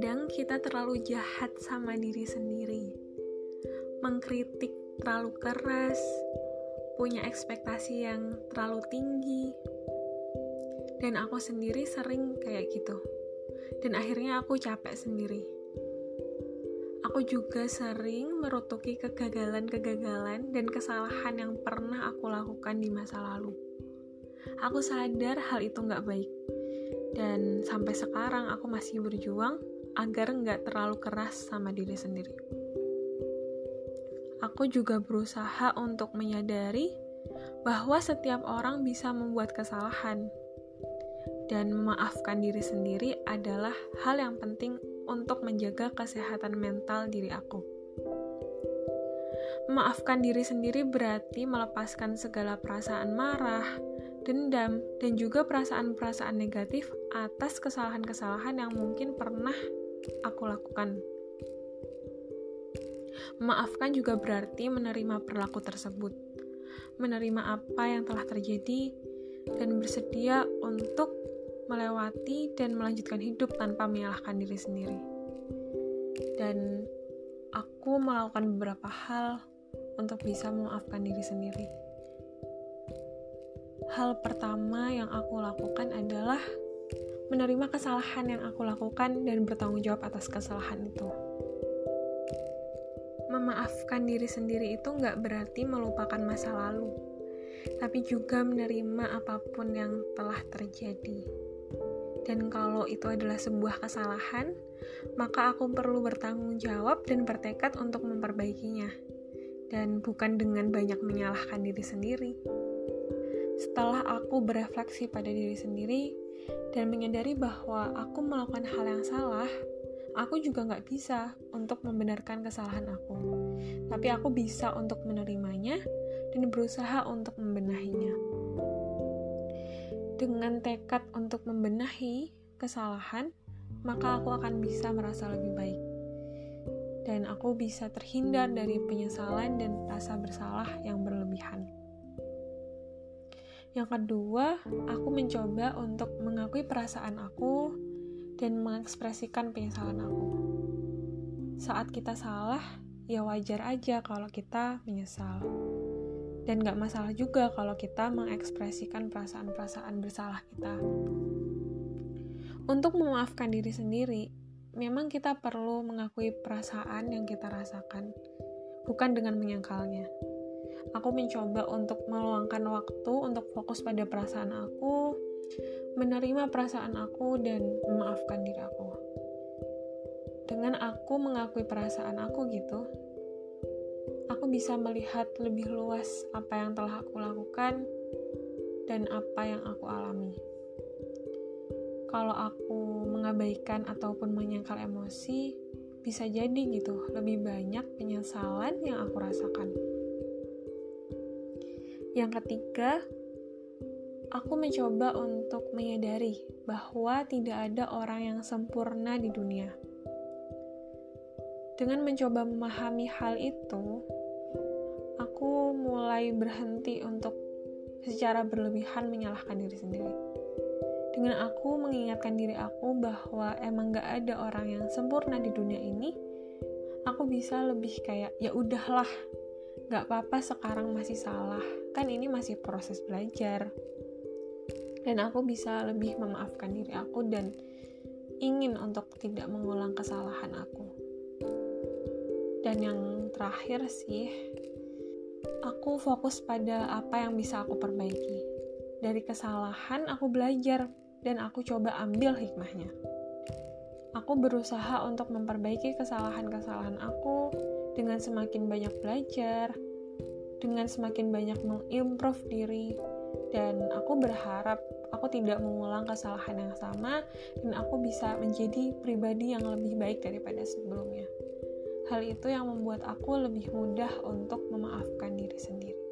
Kadang kita terlalu jahat sama diri sendiri, mengkritik terlalu keras, punya ekspektasi yang terlalu tinggi, dan aku sendiri sering kayak gitu. Dan akhirnya aku capek sendiri. Aku juga sering merutuki kegagalan-kegagalan dan kesalahan yang pernah aku lakukan di masa lalu. Aku sadar hal itu nggak baik, dan sampai sekarang aku masih berjuang agar nggak terlalu keras sama diri sendiri. Aku juga berusaha untuk menyadari bahwa setiap orang bisa membuat kesalahan, dan memaafkan diri sendiri adalah hal yang penting untuk menjaga kesehatan mental diri aku. Memaafkan diri sendiri berarti melepaskan segala perasaan marah, dendam, dan juga perasaan-perasaan negatif atas kesalahan-kesalahan yang mungkin pernah aku lakukan. Memaafkan juga berarti menerima perilaku tersebut, menerima apa yang telah terjadi, dan bersedia untuk melewati dan melanjutkan hidup tanpa menyalahkan diri sendiri. Dan aku melakukan beberapa hal untuk bisa memaafkan diri sendiri hal pertama yang aku lakukan adalah menerima kesalahan yang aku lakukan dan bertanggung jawab atas kesalahan itu. Memaafkan diri sendiri itu nggak berarti melupakan masa lalu, tapi juga menerima apa pun yang telah terjadi. Dan kalau itu adalah sebuah kesalahan, maka aku perlu bertanggung jawab dan bertekad untuk memperbaikinya, dan bukan dengan banyak menyalahkan diri sendiri. Setelah aku berefleksi pada diri sendiri dan menyadari bahwa aku melakukan hal yang salah, aku juga nggak bisa untuk membenarkan kesalahan aku. Tapi aku bisa untuk menerimanya dan berusaha untuk membenahinya. Dengan tekad untuk membenahi kesalahan, maka aku akan bisa merasa lebih baik. Dan aku bisa terhindar dari penyesalan dan rasa bersalah yang berlebihan. Yang kedua, aku mencoba untuk mengakui perasaan aku dan mengekspresikan penyesalan aku. Saat kita salah, ya wajar aja kalau kita menyesal. Dan gak masalah juga kalau kita mengekspresikan perasaan-perasaan bersalah kita. Untuk memaafkan diri sendiri, memang kita perlu mengakui perasaan yang kita rasakan, bukan dengan menyangkalnya aku mencoba untuk meluangkan waktu untuk fokus pada perasaan aku, menerima perasaan aku, dan memaafkan diri aku. Dengan aku mengakui perasaan aku gitu, aku bisa melihat lebih luas apa yang telah aku lakukan dan apa yang aku alami. Kalau aku mengabaikan ataupun menyangkal emosi, bisa jadi gitu, lebih banyak penyesalan yang aku rasakan. Yang ketiga, aku mencoba untuk menyadari bahwa tidak ada orang yang sempurna di dunia. Dengan mencoba memahami hal itu, aku mulai berhenti untuk secara berlebihan menyalahkan diri sendiri. Dengan aku mengingatkan diri aku bahwa emang gak ada orang yang sempurna di dunia ini, aku bisa lebih kayak ya udahlah, gak apa-apa sekarang masih salah kan ini masih proses belajar. Dan aku bisa lebih memaafkan diri aku dan ingin untuk tidak mengulang kesalahan aku. Dan yang terakhir sih aku fokus pada apa yang bisa aku perbaiki. Dari kesalahan aku belajar dan aku coba ambil hikmahnya. Aku berusaha untuk memperbaiki kesalahan-kesalahan aku dengan semakin banyak belajar dengan semakin banyak mengimprove diri dan aku berharap aku tidak mengulang kesalahan yang sama dan aku bisa menjadi pribadi yang lebih baik daripada sebelumnya. Hal itu yang membuat aku lebih mudah untuk memaafkan diri sendiri.